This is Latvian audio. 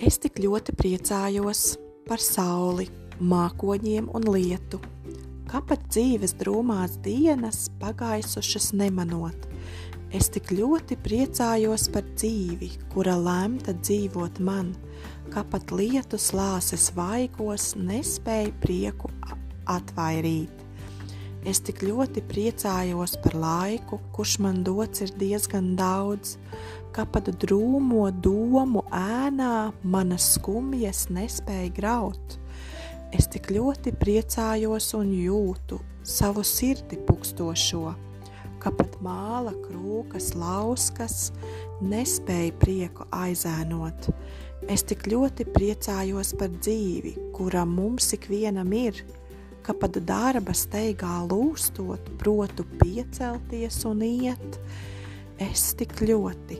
Es tik ļoti priecājos par sauli, mākoņiem un lietu, kāpat dzīves drūmās dienas pagaisušas nemanot. Es tik ļoti priecājos par dzīvi, kura lemta dzīvot man, kāpat lietu slāses vaigos nespēja prieku atvairīt. Es tik ļoti priecājos par laiku, kurš man dots ir diezgan daudz, kā pat drūmo domu ēnā manas skumjas nespēja graut. Es tik ļoti priecājos un jūtu savu sirdi pukstošo, ka pat māla krūkas lauskas nespēja prieku aizēnot. Es tik ļoti priecājos par dzīvi, kura mums ikvienam ir, ka pat darba steigā lūstot, protu piecelties un iet. Es tik ļoti